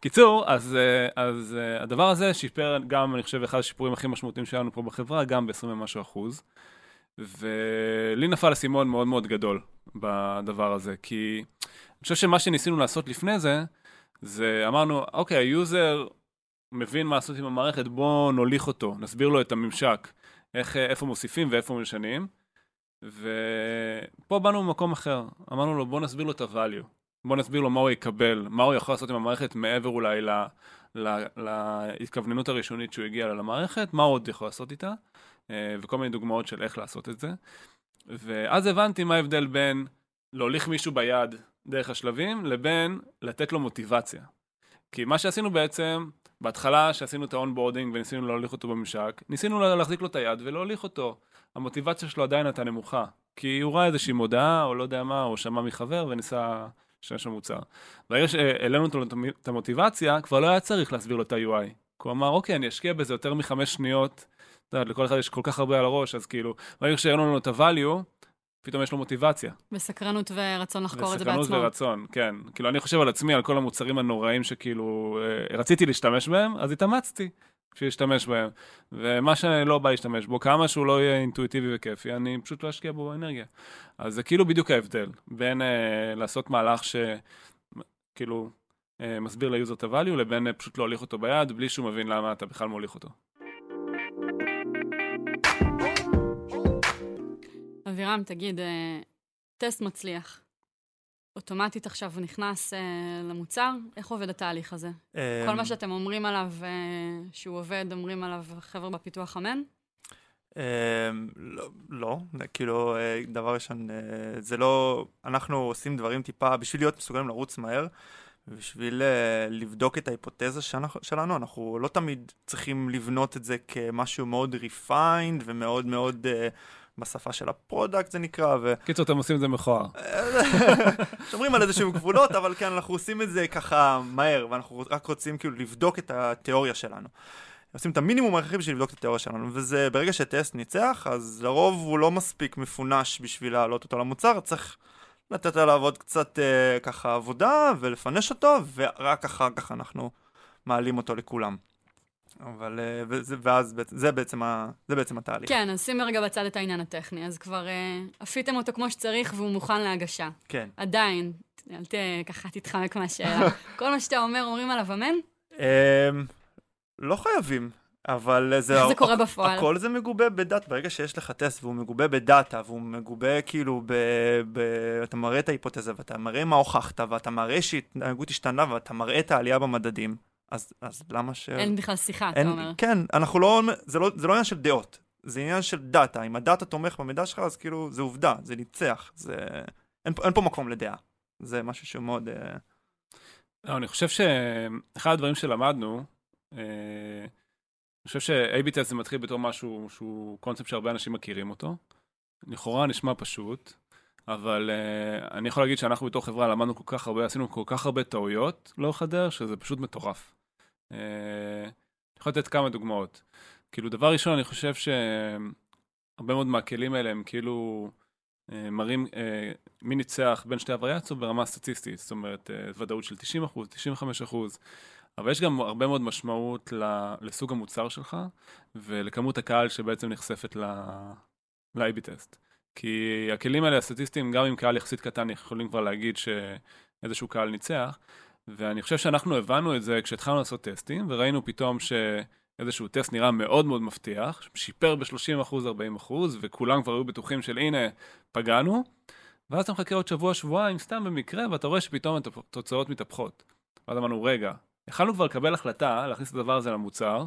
קיצור, אז, אז הדבר הזה שיפר גם, אני חושב, אחד השיפורים הכי משמעותיים שלנו פה בחברה, גם ב-20 ומשהו אחוז. ולי נפל אסימון מאוד מאוד גדול בדבר הזה, כי אני חושב שמה שניסינו לעשות לפני זה, זה אמרנו, אוקיי, ה user מבין מה לעשות עם המערכת, בואו נוליך אותו, נסביר לו את הממשק, איך, איפה מוסיפים ואיפה משנים. ופה באנו ממקום אחר, אמרנו לו, בואו נסביר לו את ה-value. בוא נסביר לו מה הוא יקבל, מה הוא יכול לעשות עם המערכת מעבר אולי ל, ל, להתכווננות הראשונית שהוא הגיע למערכת, מה הוא עוד יכול לעשות איתה, אה, וכל מיני דוגמאות של איך לעשות את זה. ואז הבנתי מה ההבדל בין להוליך מישהו ביד דרך השלבים, לבין לתת לו מוטיבציה. כי מה שעשינו בעצם, בהתחלה שעשינו את ה-onboarding וניסינו להוליך אותו בממשק, ניסינו להחזיק לו את היד ולהוליך אותו. המוטיבציה שלו עדיין הייתה נמוכה, כי הוא ראה איזושהי מודעה, או לא יודע מה, או שמע מחבר וניסה שיש לו מוצר. ברגע שהעלינו את המוטיבציה, כבר לא היה צריך להסביר לו את ה-UI. כי הוא אמר, אוקיי, אני אשקיע בזה יותר מחמש שניות, אתה יודע, לכל אחד יש כל כך הרבה על הראש, אז כאילו, ברגע שהראינו לנו את ה-value, פתאום יש לו מוטיבציה. וסקרנות ורצון לחקור את זה בעצמו. וסקרנות ורצון, כן. כאילו, אני חושב על עצמי, על כל המוצרים הנוראים שכאילו אה, רציתי להשתמש בהם, אז התאמצתי בשביל להשתמש בהם. ומה שאני לא בא להשתמש בו, כמה שהוא לא יהיה אינטואיטיבי וכיפי, אני פשוט לא אשקיע בו אנרגיה. אז זה כאילו בדיוק ההבדל בין אה, לעשות מהלך שכאילו אה, מסביר ל-user את ה-value, לבין אה, פשוט להוליך אותו ביד, בלי שהוא מבין למה אתה בכלל מוליך אותו. אבירם, תגיד, אה, טסט מצליח. אוטומטית עכשיו נכנס אה, למוצר, איך עובד התהליך הזה? כל מה אמ, שאתם אומרים עליו אה, שהוא עובד, אומרים עליו חבר'ה בפיתוח אמן? אמ, לא, לא, כאילו, אה, דבר ראשון, אה, זה לא, אנחנו עושים דברים טיפה, בשביל להיות מסוגלים לרוץ מהר, בשביל אה, לבדוק את ההיפותזה שאנחנו- שלנו, אנחנו לא תמיד צריכים לבנות את זה כמשהו מאוד refined ומאוד מאוד אה, בשפה של ה-product זה נקרא, ו... קיצור, אתם עושים את זה מכוער. שומרים על איזשהם גבולות, אבל כן, אנחנו עושים את זה ככה מהר, ואנחנו רק רוצים כאילו לבדוק את התיאוריה שלנו. עושים את המינימום ההכרחי בשביל לבדוק את התיאוריה שלנו, וזה ברגע ש-test ניצח, אז לרוב הוא לא מספיק מפונאש בשביל להעלות אותו למוצר, צריך לתת עליו עוד קצת אה, ככה עבודה ולפנאש אותו, ורק אחר כך אנחנו מעלים אותו לכולם. אבל, אה, וזה, ואז זה בעצם, ה, זה בעצם התהליך. כן, אז שים רגע בצד את העניין הטכני. אז כבר אה, עפיתם אותו כמו שצריך והוא מוכן להגשה. כן. עדיין, אל ת... ככה תתחמק מהשאלה. כל מה שאתה אומר, אומרים עליו אמן? אמ, לא חייבים, אבל זה... איך זה קורה בפועל? הכל זה מגובה בדאטה, ברגע שיש לך טסט והוא מגובה בדאטה והוא מגובה כאילו ב... ב... אתה מראה את ההיפותזה ואתה מראה מה הוכחת ואתה מראה שהתנהגות השתנה ואתה מראה את העלייה במדדים, אז, אז למה ש... אין בכלל שיחה, אתה אין- אומר. כן, אנחנו לא... זה, לא... זה לא עניין של דעות, זה עניין של דאטה. אם הדאטה תומך במידע שלך, אז כאילו זה עובדה, זה ניצח, זה... אין, אין פה מקום לדעה. זה משהו שהוא מאוד... אה, לא, אני חושב שאחד הדברים שלמדנו, אה, אני חושב ש-A-B טסט זה מתחיל בתור משהו שהוא קונספט שהרבה אנשים מכירים אותו. לכאורה נשמע פשוט, אבל uh, אני יכול להגיד שאנחנו בתור חברה למדנו כל כך הרבה, עשינו כל כך הרבה טעויות לאורך הדרך, שזה פשוט מטורף. Uh, אני יכול לתת כמה דוגמאות. כאילו, דבר ראשון, אני חושב שהרבה מאוד מהכלים האלה הם כאילו uh, מראים uh, מי ניצח בין שתי הווריאציות ברמה סטטיסטית, זאת אומרת, ודאות של 90 אחוז, 95 אחוז. אבל יש גם הרבה מאוד משמעות לסוג המוצר שלך ולכמות הקהל שבעצם נחשפת ל- ל-AB טסט. כי הכלים האלה הסטטיסטיים, גם עם קהל יחסית קטן, יכולים כבר להגיד שאיזשהו קהל ניצח. ואני חושב שאנחנו הבנו את זה כשהתחלנו לעשות טסטים, וראינו פתאום שאיזשהו טסט נראה מאוד מאוד מבטיח, שיפר ב-30%, 40%, וכולם כבר היו בטוחים של הנה, פגענו. ואז אתה מחכה עוד שבוע, שבועיים, סתם במקרה, ואתה רואה שפתאום התוצאות מתהפכות. ואז אמרנו, רגע, יכלנו כבר לקבל החלטה להכניס את הדבר הזה למוצר,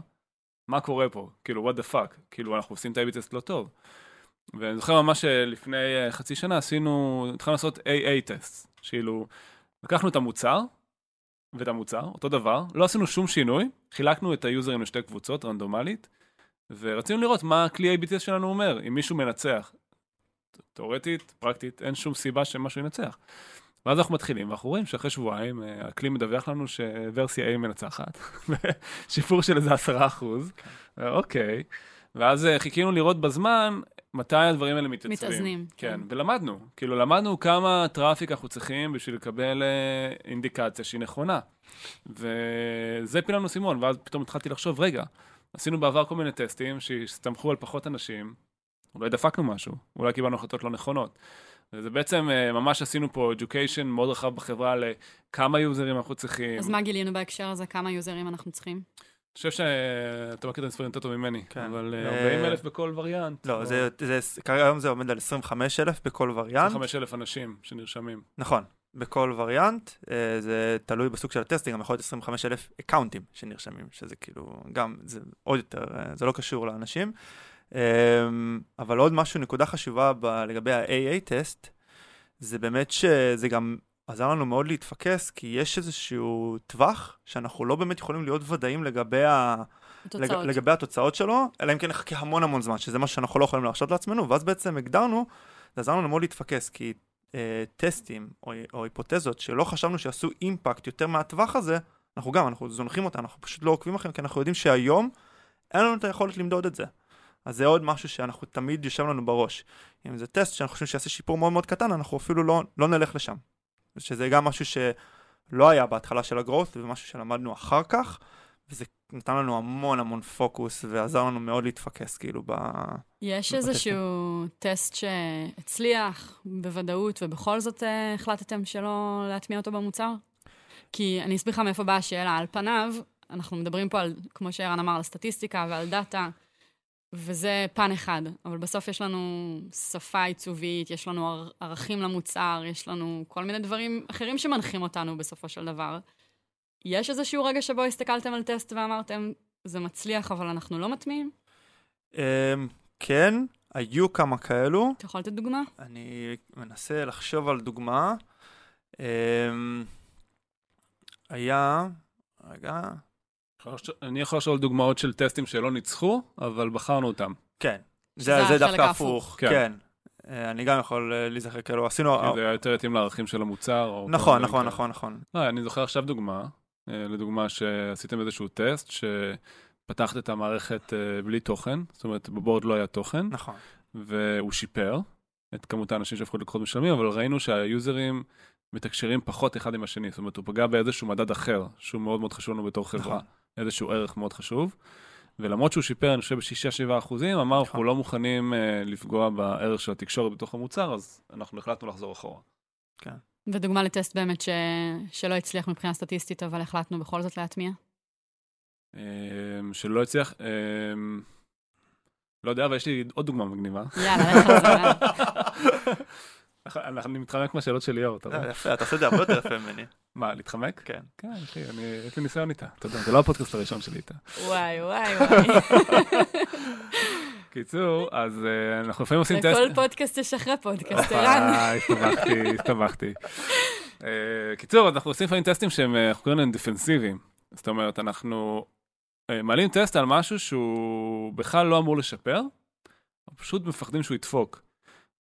מה קורה פה? כאילו, what the fuck? כאילו, אנחנו עושים את ה-AB טסט לא טוב. ואני זוכר ממש לפני אה, חצי שנה עשינו, התחלנו לעשות AA טסט, כאילו, לקחנו את המוצר ואת המוצר, אותו דבר, לא עשינו שום שינוי, חילקנו את היוזרים לשתי קבוצות רנדומלית, ורצינו לראות מה הכלי טסט שלנו אומר, אם מישהו מנצח. תאורטית, פרקטית, אין שום סיבה שמשהו ינצח. ואז אנחנו מתחילים, ואנחנו רואים שאחרי שבועיים אה, הכלי מדווח לנו שוורסיה A מנצחת, שיפור של איזה עשרה אחוז, אוקיי. ואז אה, חיכינו לראות בזמן מתי הדברים האלה מתייצבים. מתאזנים, כן, כן. ולמדנו. כאילו, למדנו כמה traffic אנחנו צריכים בשביל לקבל אה, אינדיקציה שהיא נכונה. וזה פיל לנו סימון, ואז פתאום התחלתי לחשוב, רגע, עשינו בעבר כל מיני טסטים שהסתמכו על פחות אנשים, אולי דפקנו משהו, אולי קיבלנו החלטות לא נכונות. וזה בעצם, אה, ממש עשינו פה education מאוד רחב בחברה לכמה יוזרים אנחנו צריכים. אז מה גילינו בהקשר הזה? כמה יוזרים אנחנו צריכים? חושב שאתה מכיר את המספרים יותר טוב ממני, כן. אבל אה, 40 אלף בכל וריאנט. לא, זה, זה, כרגע היום זה עומד על 25 אלף בכל וריאנט. 25 אלף אנשים שנרשמים. נכון. בכל וריאנט, אה, זה תלוי בסוג של הטסט, זה גם יכול להיות 25 אלף אקאונטים שנרשמים, שזה כאילו, גם, זה עוד יותר, אה, זה לא קשור לאנשים. אה, אבל עוד משהו, נקודה חשובה ב, לגבי ה-AA טסט, זה באמת שזה גם עזר לנו מאוד להתפקס, כי יש איזשהו טווח שאנחנו לא באמת יכולים להיות ודאים לגבי ה... לג. לגבי התוצאות שלו, אלא אם כן נחכה המון המון זמן, שזה מה שאנחנו לא יכולים להרשות לעצמנו, ואז בעצם הגדרנו, זה עזר לנו מאוד להתפקס, כי אה, טסטים או, או היפותזות שלא חשבנו שיעשו אימפקט יותר מהטווח הזה, אנחנו גם, אנחנו זונחים אותה, אנחנו פשוט לא עוקבים אחריהם, כי אנחנו יודעים שהיום אין לנו את היכולת למדוד את זה. אז זה עוד משהו שאנחנו תמיד יושב לנו בראש. אם זה טסט שאנחנו חושבים שיעשה שיפור מאוד מאוד קטן, אנחנו אפילו לא, לא נלך לשם. שזה גם משהו שלא היה בהתחלה של הגרואות, ומשהו שלמדנו אחר כך, וזה נתן לנו המון המון פוקוס, ועזר לנו מאוד להתפקס, כאילו, ב... יש. איזשהו טסט שהצליח בוודאות, ובכל זאת אה, החלטתם שלא להטמיע אותו במוצר? כי אני אסביר לך מאיפה באה השאלה. על פניו, אנחנו מדברים פה על, כמו שערן אמר, על סטטיסטיקה ועל דאטה, וזה פן אחד. אבל בסוף יש לנו שפה עיצובית, יש לנו ער- ערכים למוצר, יש לנו כל מיני דברים אחרים שמנחים אותנו בסופו של דבר. יש איזשהו רגע שבו הסתכלתם על טסט ואמרתם, זה מצליח, אבל אנחנו לא מטמיעים? אמ, כן, היו כמה כאלו. אתה יכול לתת דוגמה? אני מנסה לחשוב על דוגמה. אמ, היה, רגע, אני יכול על דוגמאות של טסטים שלא ניצחו, אבל בחרנו אותם. כן. זה, זה דווקא. הפוך, כן. כן. אה, אני גם יכול אה, להיזכר כאלו, עשינו... כי זה היה יותר התאים לערכים של המוצר. נכון, נכון, כאלה. נכון, נכון. לא, אני זוכר עכשיו דוגמה, אה, לדוגמה שעשיתם איזשהו טסט, שפתחת את המערכת בלי תוכן, זאת אומרת בבורד לא היה תוכן, נכון. והוא שיפר את כמות האנשים שהפכו לקוחות משלמים, אבל ראינו שהיוזרים מתקשרים פחות אחד עם השני, זאת אומרת הוא פגע באיזשהו מדד אחר, שהוא מאוד מאוד חשוב לנו בתור חברה, נכון. איזשהו ערך מאוד חשוב. ולמרות שהוא שיפר, אני חושב, ב-6-7 אחוזים, אמר, אנחנו נכון. לא מוכנים אה, לפגוע בערך של התקשורת בתוך המוצר, אז אנחנו החלטנו לחזור אחורה. ודוגמה לטסט באמת ש... שלא הצליח מבחינה סטטיסטית, אבל החלטנו בכל זאת להטמיע. אה, שלא הצליח, אה, לא יודע, אבל יש לי עוד דוגמה מגניבה. יאללה, לך על זה. אני מתחמק מהשאלות של ליאור, אתה רואה? אה, יפה, אתה עושה את זה הרבה יותר יפה ממני. מה, להתחמק? כן. כן, אחי, אני- יש לי ניסיון איתה. אתה יודע, זה לא הפודקאסט הראשון שלי איתה. וואי, וואי, וואי. קיצור, אז אה, אנחנו לפעמים עושים טסט... לכל פודקאסט יש אחרי פודקאסט, ערן. אה, הסתבכתי, הסתבכתי. אה, קיצור, אז אנחנו עושים לפעמים טסטים שהם, אנחנו קוראים להם דפנסיביים. זאת אומרת, אנחנו מעלים טסט על משהו שהוא בכלל לא אמור לשפר, פשוט מפחדים שהוא ידפוק.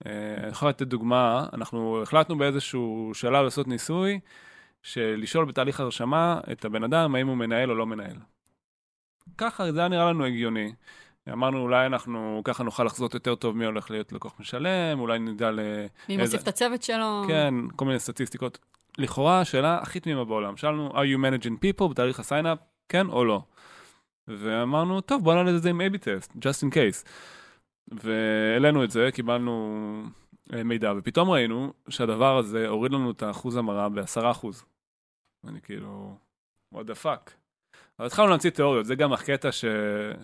אה, אני יכול לתת דוגמה, אנחנו החלטנו באיזשהו שלב לעשות ניסוי, של לשאול בתהליך הרשמה את הבן אדם האם הוא מנהל או לא מנהל. ככה, זה היה נראה לנו הגיוני. אמרנו, אולי אנחנו ככה נוכל לחזות יותר טוב מי הולך להיות לקוח משלם, אולי נדע ל... מי מוסיף את הצוות שלו? כן, כל מיני סטטיסטיקות. לכאורה, השאלה הכי תמימה בעולם. שאלנו, are you managing people בתאריך ה-sign up, כן או לא? ואמרנו, טוב, בוא נעלה את זה עם A/B test, just in case. והעלינו את זה, קיבלנו אה, מידע, ופתאום ראינו שהדבר הזה הוריד לנו את האחוז המרה ב-10 אחוז. אני כאילו, what the fuck. אז התחלנו להמציא תיאוריות, זה גם הקטע ש...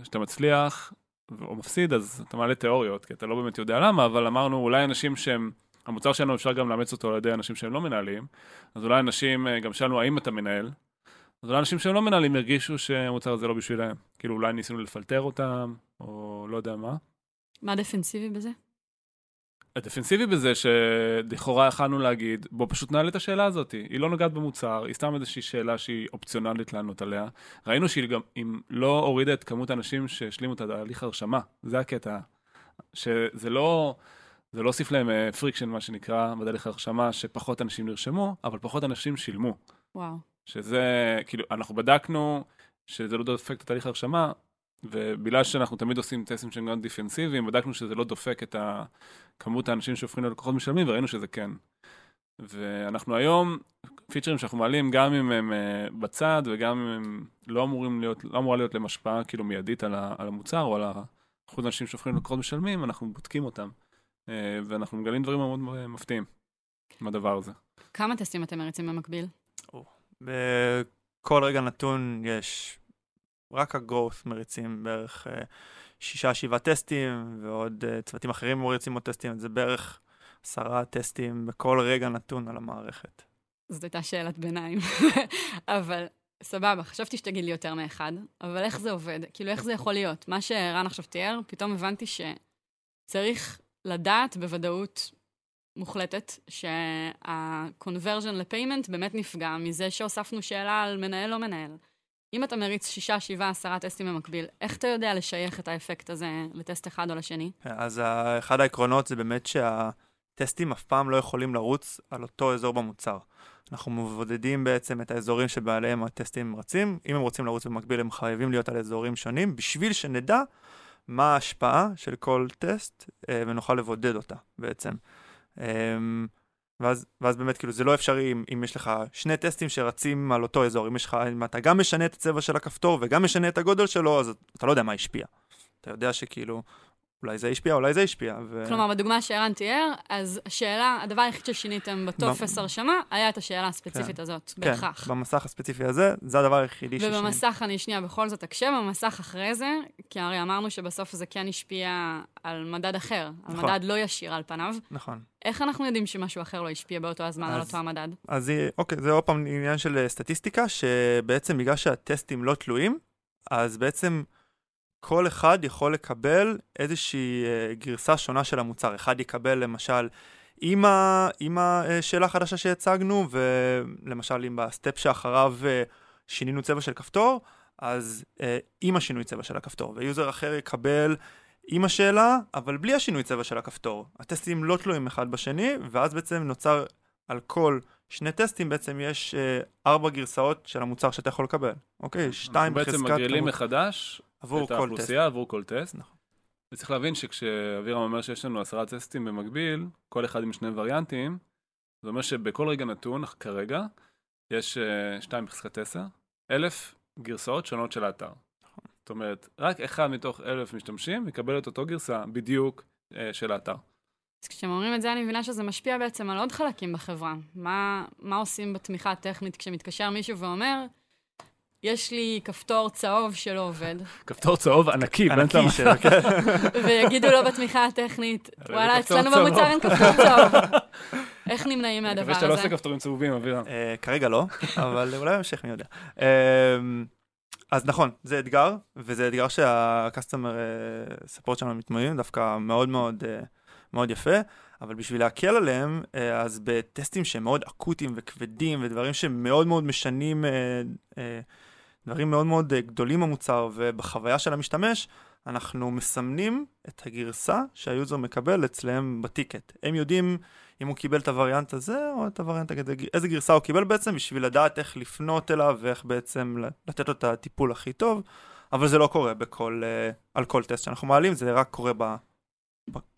שאתה מצליח או מפסיד, אז אתה מעלה תיאוריות, כי אתה לא באמת יודע למה, אבל אמרנו, אולי אנשים שהם, המוצר שלנו אפשר גם לאמץ אותו על ידי אנשים שהם לא מנהלים, אז אולי אנשים, אה, גם שאלנו האם אתה מנהל, אז אולי אנשים שהם לא מנהלים הרגישו שהמוצר הזה לא בשבילם. כאילו אולי ניסינו לפלטר אותם, או לא יודע מה. מה דפנסיבי בזה? הדפנסיבי בזה שלכאורה יכלנו להגיד, בוא פשוט נעלה את השאלה הזאת. היא לא נוגעת במוצר, היא סתם איזושהי שאלה שהיא אופציונלית לענות עליה. ראינו שהיא גם, אם לא הורידה את כמות האנשים שהשלימו את התהליך הרשמה, זה הקטע. שזה לא, זה לא הוסיף להם friction, מה שנקרא, בתהליך הרשמה, שפחות אנשים נרשמו, אבל פחות אנשים שילמו. וואו. שזה, כאילו, אנחנו בדקנו שזה לא דופק את התהליך הרשמה, ובגלל שאנחנו תמיד עושים טסטים שהם גם דיפנסיביים, בדקנו שזה לא דופק את כמות האנשים שהופכים ללקוחות משלמים, וראינו שזה כן. ואנחנו היום, פיצ'רים שאנחנו מעלים, גם אם הם uh, בצד וגם אם הם לא אמורים להיות, לא אמורה להיות להם השפעה כאילו מיידית על, ה, על המוצר או על האחוז האנשים שהופכים ללקוחות משלמים, אנחנו בודקים אותם. Uh, ואנחנו מגלים דברים מאוד מאוד מפתיעים עם הדבר הזה. כמה טסטים אתם מריצים במקביל? בכל רגע נתון יש רק הגרוס מריצים בערך אה, שישה, שבעה טסטים, ועוד אה, צוותים אחרים מריצים עוד טסטים, זה בערך עשרה טסטים בכל רגע נתון על המערכת. זאת הייתה שאלת ביניים, אבל סבבה, חשבתי שתגיד לי יותר מאחד, אבל איך זה עובד? כאילו, איך זה יכול להיות? מה שרן עכשיו תיאר, פתאום הבנתי שצריך לדעת בוודאות מוחלטת שה-conversion לפיימנט באמת נפגע מזה שהוספנו שאלה על מנהל או מנהל. אם אתה מריץ שישה, שבעה, עשרה טסטים במקביל, איך אתה יודע לשייך את האפקט הזה לטסט אחד או לשני? אז אחד העקרונות זה באמת שהטסטים אף פעם לא יכולים לרוץ על אותו אזור במוצר. אנחנו מבודדים בעצם את האזורים שבעליהם הטסטים רצים. אם הם רוצים לרוץ במקביל, הם חייבים להיות על אזורים שונים, בשביל שנדע מה ההשפעה של כל טסט אה, ונוכל לבודד אותה בעצם. ואז, ואז באמת כאילו זה לא אפשרי אם, אם יש לך שני טסטים שרצים על אותו אזור, אם יש לך, אם אתה גם משנה את הצבע של הכפתור וגם משנה את הגודל שלו, אז אתה לא יודע מה השפיע. אתה יודע שכאילו אולי זה השפיע, אולי זה השפיע. ו... כלומר, בדוגמה שערן תיאר, אז השאלה, הדבר היחיד ששיניתם בטופס הרשמה, היה את השאלה הספציפית כן, הזאת, כן, בהכרח. כן, במסך הספציפי הזה, זה הדבר היחידי ששיניתם. ובמסך, אני שנייה בכל זאת אקשה, במסך אחרי זה, כי הרי אמרנו שבסוף זה כן השפיע על מדד אחר, על נכון. מדד לא ישיר על פניו. נכון. איך אנחנו יודעים שמשהו אחר לא השפיע באותו הזמן אז, על אותו המדד? אז אוקיי, זה עוד פעם עניין של אה, סטטיסטיקה, שבעצם בגלל שהטסטים לא תלויים, אז בעצם... כל אחד יכול לקבל איזושהי uh, גרסה שונה של המוצר. אחד יקבל למשל עם, ה, עם השאלה החדשה שהצגנו, ולמשל אם ב-step שאחריו uh, שינינו צבע של כפתור, אז עם השינוי צבע של הכפתור, ו-user אחר יקבל עם השאלה, אבל בלי השינוי צבע של הכפתור. ה-tests לא תלויים אחד בשני, ואז בעצם נוצר על כל שני טסטים בעצם יש ארבע גרסאות של המוצר שאתה יכול לקבל, אוקיי? שתיים חזקת... אנחנו בעצם מגרילים מחדש עבור כל האוכלוסייה, עבור כל טסט. נכון. וצריך להבין שכשאבירם אומר שיש לנו עשרה טסטים במקביל, כל אחד עם שני וריאנטים, זה אומר שבכל רגע נתון, כרגע, יש 2 אה, בחזקת 10, אלף גרסאות שונות של האתר. נכון. זאת אומרת, רק אחד מתוך אלף משתמשים יקבל את אותו גרסה בדיוק אה, של האתר. אז כשאתם אומרים את זה, אני מבינה שזה משפיע בעצם על עוד חלקים בחברה. מה, מה עושים בתמיכה הטכנית כשמתקשר מישהו ואומר, יש לי כפתור צהוב שלא עובד. כפתור צהוב ענקי, באמצע המסך. כן. ויגידו לו בתמיכה הטכנית, וואלה, אצלנו במוצר אין כפתור צהוב. איך נמנעים מהדבר הזה? אני מקווה שאתה לא עושה כפתורים צהובים, אבירם. אה, כרגע לא, אבל אולי בהמשך, מי יודע. אה, אז נכון, זה אתגר, וזה אתגר שהקסטומר ספורט שלנו מתמודדים דווקא מאוד מאוד מאוד יפה, אבל בשביל להקל עליהם, אז בטסטים שהם מאוד אקוטיים וכבדים, ודברים שמאוד מאוד משנים דברים מאוד מאוד אה, גדולים במוצר ובחוויה של המשתמש, אנחנו מסמנים את הגרסה שהיוזר מקבל אצלם בטיקט. הם יודעים אם הוא קיבל את הווריאנט הזה או את הווריאנט הזה, איזה גרסה הוא קיבל בעצם בשביל לדעת איך לפנות אליו ואיך בעצם לתת לו את הטיפול הכי טוב, אבל זה לא קורה בכל, uh, על כל טסט שאנחנו מעלים, זה רק קורה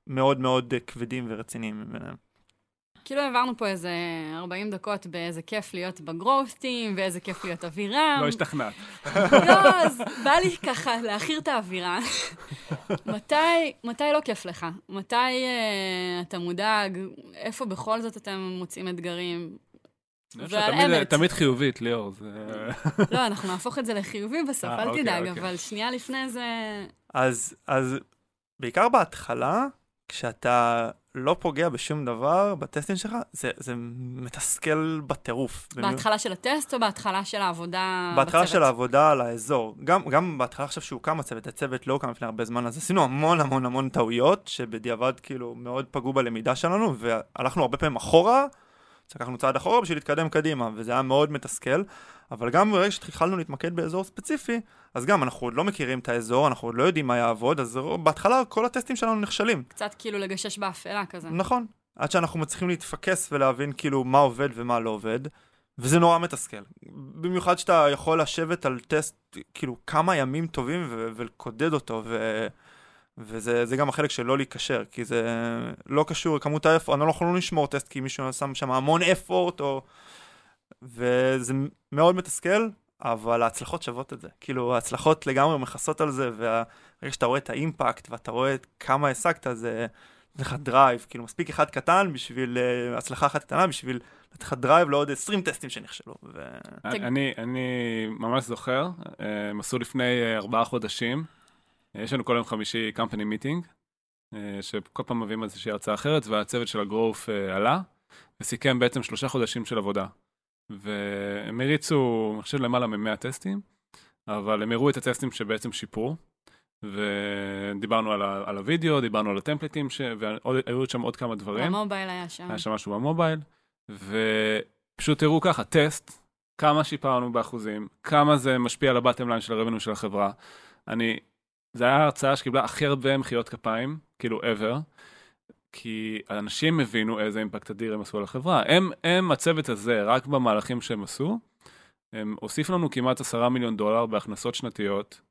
במאוד מאוד כבדים ורציניים. כאילו העברנו פה איזה 40 דקות באיזה כיף להיות בגרוסטים, ואיזה כיף להיות אווירה. לא השתכנעת. לא, אז בא לי ככה להכיר את האווירה. מתי, מתי לא כיף לך? מתי uh, אתה מודאג? איפה בכל זאת אתם מוצאים אתגרים? ועל אמת. תמיד חיובית, ליאור. זה... לא, אנחנו נהפוך את זה לחיובי בסוף, אה, אל אוקיי, תדאג, אוקיי. אבל שנייה לפני זה... אז, אז בעיקר בהתחלה, כשאתה לא פוגע בשום דבר בטסטים שלך, זה, זה מתסכל בטירוף. בהתחלה של הטסט או בהתחלה של העבודה בהתחלה בצוות? של העבודה על האזור. גם, גם בהתחלה עכשיו שהוקם הצוות, הצוות לא הוקם לפני הרבה זמן, אז עשינו המון המון המון טעויות, שבדיעבד כאילו מאוד פגעו בלמידה שלנו, והלכנו הרבה פעמים אחורה, אז לקחנו צעד אחורה בשביל להתקדם קדימה, וזה היה מאוד מתסכל. אבל גם ברגע שהתחלנו להתמקד באזור ספציפי, אז גם אנחנו עוד לא מכירים את האזור, אנחנו עוד לא יודעים מה יעבוד, אז בהתחלה כל הטסטים שלנו נכשלים. קצת כאילו לגשש באפלה כזה. נכון, עד שאנחנו מצליחים להתפקס ולהבין כאילו מה עובד ומה לא עובד, וזה נורא מתסכל. במיוחד שאתה יכול לשבת על טסט כאילו כמה ימים טובים ולקודד אותו, ו... וזה גם החלק של לא להיקשר, כי זה לא קשור לכמות האפורט, אנחנו לא נשמור טסט כי מישהו שם שם המון אפורט, או... וזה מאוד מתסכל, אבל ההצלחות שוות את זה. כאילו, ההצלחות לגמרי מכסות על זה, והרגע שאתה רואה את האימפקט ואתה רואה כמה השגת, זה נותן לך drive. כאילו, מספיק אחד קטן בשביל, uh, הצלחה אחת קטנה בשביל לתת לך drive לעוד 20 טסטים שנכשלו. ו... אני, אני ממש זוכר, אה, הם עשו לפני אה, ארבעה חודשים, יש לנו כל יום חמישי company meeting, שכל פעם מביאים איזושהי הרצאה אחרת, והצוות של ה-growth עלה, וסיכם בעצם שלושה חודשים של עבודה. והם הריצו, אני חושב, למעלה מ-100 טסטים, אבל הם הראו את ה-tests שבעצם שיפרו, ודיברנו על, ה- על הוידאו, דיברנו על הטמפליטים, ש... והיו שם עוד כמה דברים. המובייל היה שם. היה שם משהו במובייל, ופשוט הראו ככה, טסט, כמה שיפרנו באחוזים, כמה זה משפיע על הבטם ליין של הרבנו של החברה. אני, זו הייתה הרצאה שקיבלה הכי הרבה מחיאות כפיים, כאילו ever, כי אנשים הבינו איזה אימפקט אדיר הם עשו על החברה. הם, הם, הצוות הזה, רק במהלכים שהם עשו, הם הוסיפו לנו כמעט עשרה מיליון דולר בהכנסות שנתיות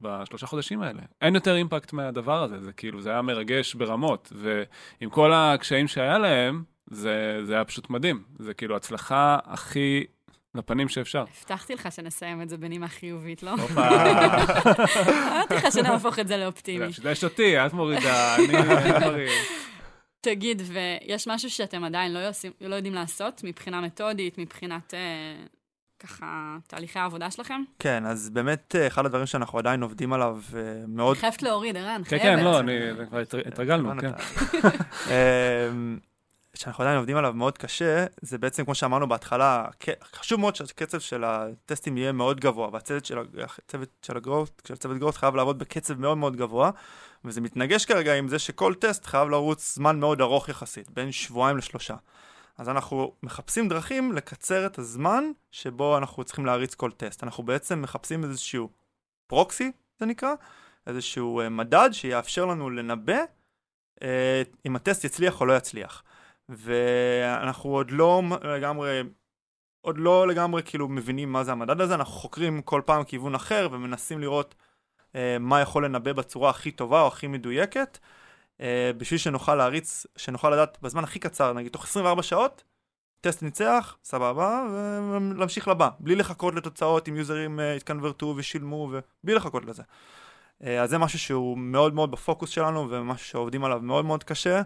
בשלושה חודשים האלה. אין יותר אימפקט מהדבר הזה, זה כאילו, זה היה מרגש ברמות, ועם כל הקשיים שהיה להם, זה, זה היה פשוט מדהים. זה כאילו הצלחה הכי לפנים שאפשר. הבטחתי לך שנסיים את זה בנימה חיובית, לא? הופה, אמרתי לך שנהפוך את זה לאופטימי. זה יש אותי, את מורידה, אני דברים. תגיד, ויש משהו שאתם עדיין לא, לא יודעים לעשות מבחינה מתודית, מבחינת אה, ככה תהליכי העבודה שלכם? כן, אז באמת אה, אחד הדברים שאנחנו עדיין עובדים עליו אה, מאוד... חייבת להוריד, ערן, כן, חייבת. כן, לא, אני, זה כבר התר- התרגלנו, לא כן. שאנחנו עדיין עובדים עליו מאוד קשה, זה בעצם, כמו שאמרנו בהתחלה, חשוב מאוד שהקצב של הטסטים יהיה מאוד גבוה, והצוות של, הצוות של הגרואות, של צוות גרואות חייב לעבוד בקצב מאוד מאוד גבוה, וזה מתנגש כרגע עם זה שכל טסט חייב לרוץ זמן מאוד ארוך יחסית, בין שבועיים לשלושה. אז אנחנו מחפשים דרכים לקצר את הזמן שבו אנחנו צריכים להריץ כל טסט. אנחנו בעצם מחפשים איזשהו פרוקסי, זה נקרא, איזשהו אה, מדד שיאפשר לנו לנבא אה, אם הטסט יצליח או לא יצליח. ואנחנו עוד לא לגמרי, עוד לא לגמרי כאילו מבינים מה זה המדד הזה, אנחנו חוקרים כל פעם כיוון אחר ומנסים לראות אה, מה יכול לנבא בצורה הכי טובה או הכי מדויקת, אה, בשביל שנוכל להריץ, שנוכל לדעת בזמן הכי קצר, נגיד תוך 24 שעות, טסט ניצח, סבבה, ולהמשיך לבא, בלי לחכות לתוצאות אם יוזרים אה, התקנברטו ושילמו, ובלי לחכות לזה. אה, אז זה משהו שהוא מאוד מאוד בפוקוס שלנו, ומשהו שעובדים עליו מאוד מאוד קשה,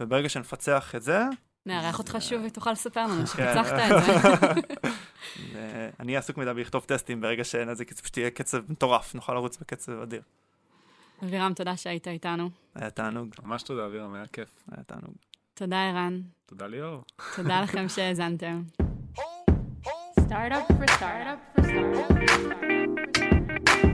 וברגע שנפצח את זה, נארח אותך שוב ותוכל לספר לנו כן. שפיצחת את זה. אני אהיה עסוק מדי בלכתוב טסטים ברגע שאין איזה קצב, פשוט יהיה קצב מטורף, נוכל לרוץ בקצב אדיר. אבירם, תודה שהיית איתנו. היה תענוג, ממש תודה, אבירם, היה כיף. היה תענוג. תודה, ערן. תודה ליאור. תודה לכם שהאזנתם. Startup for startup for startup for startup.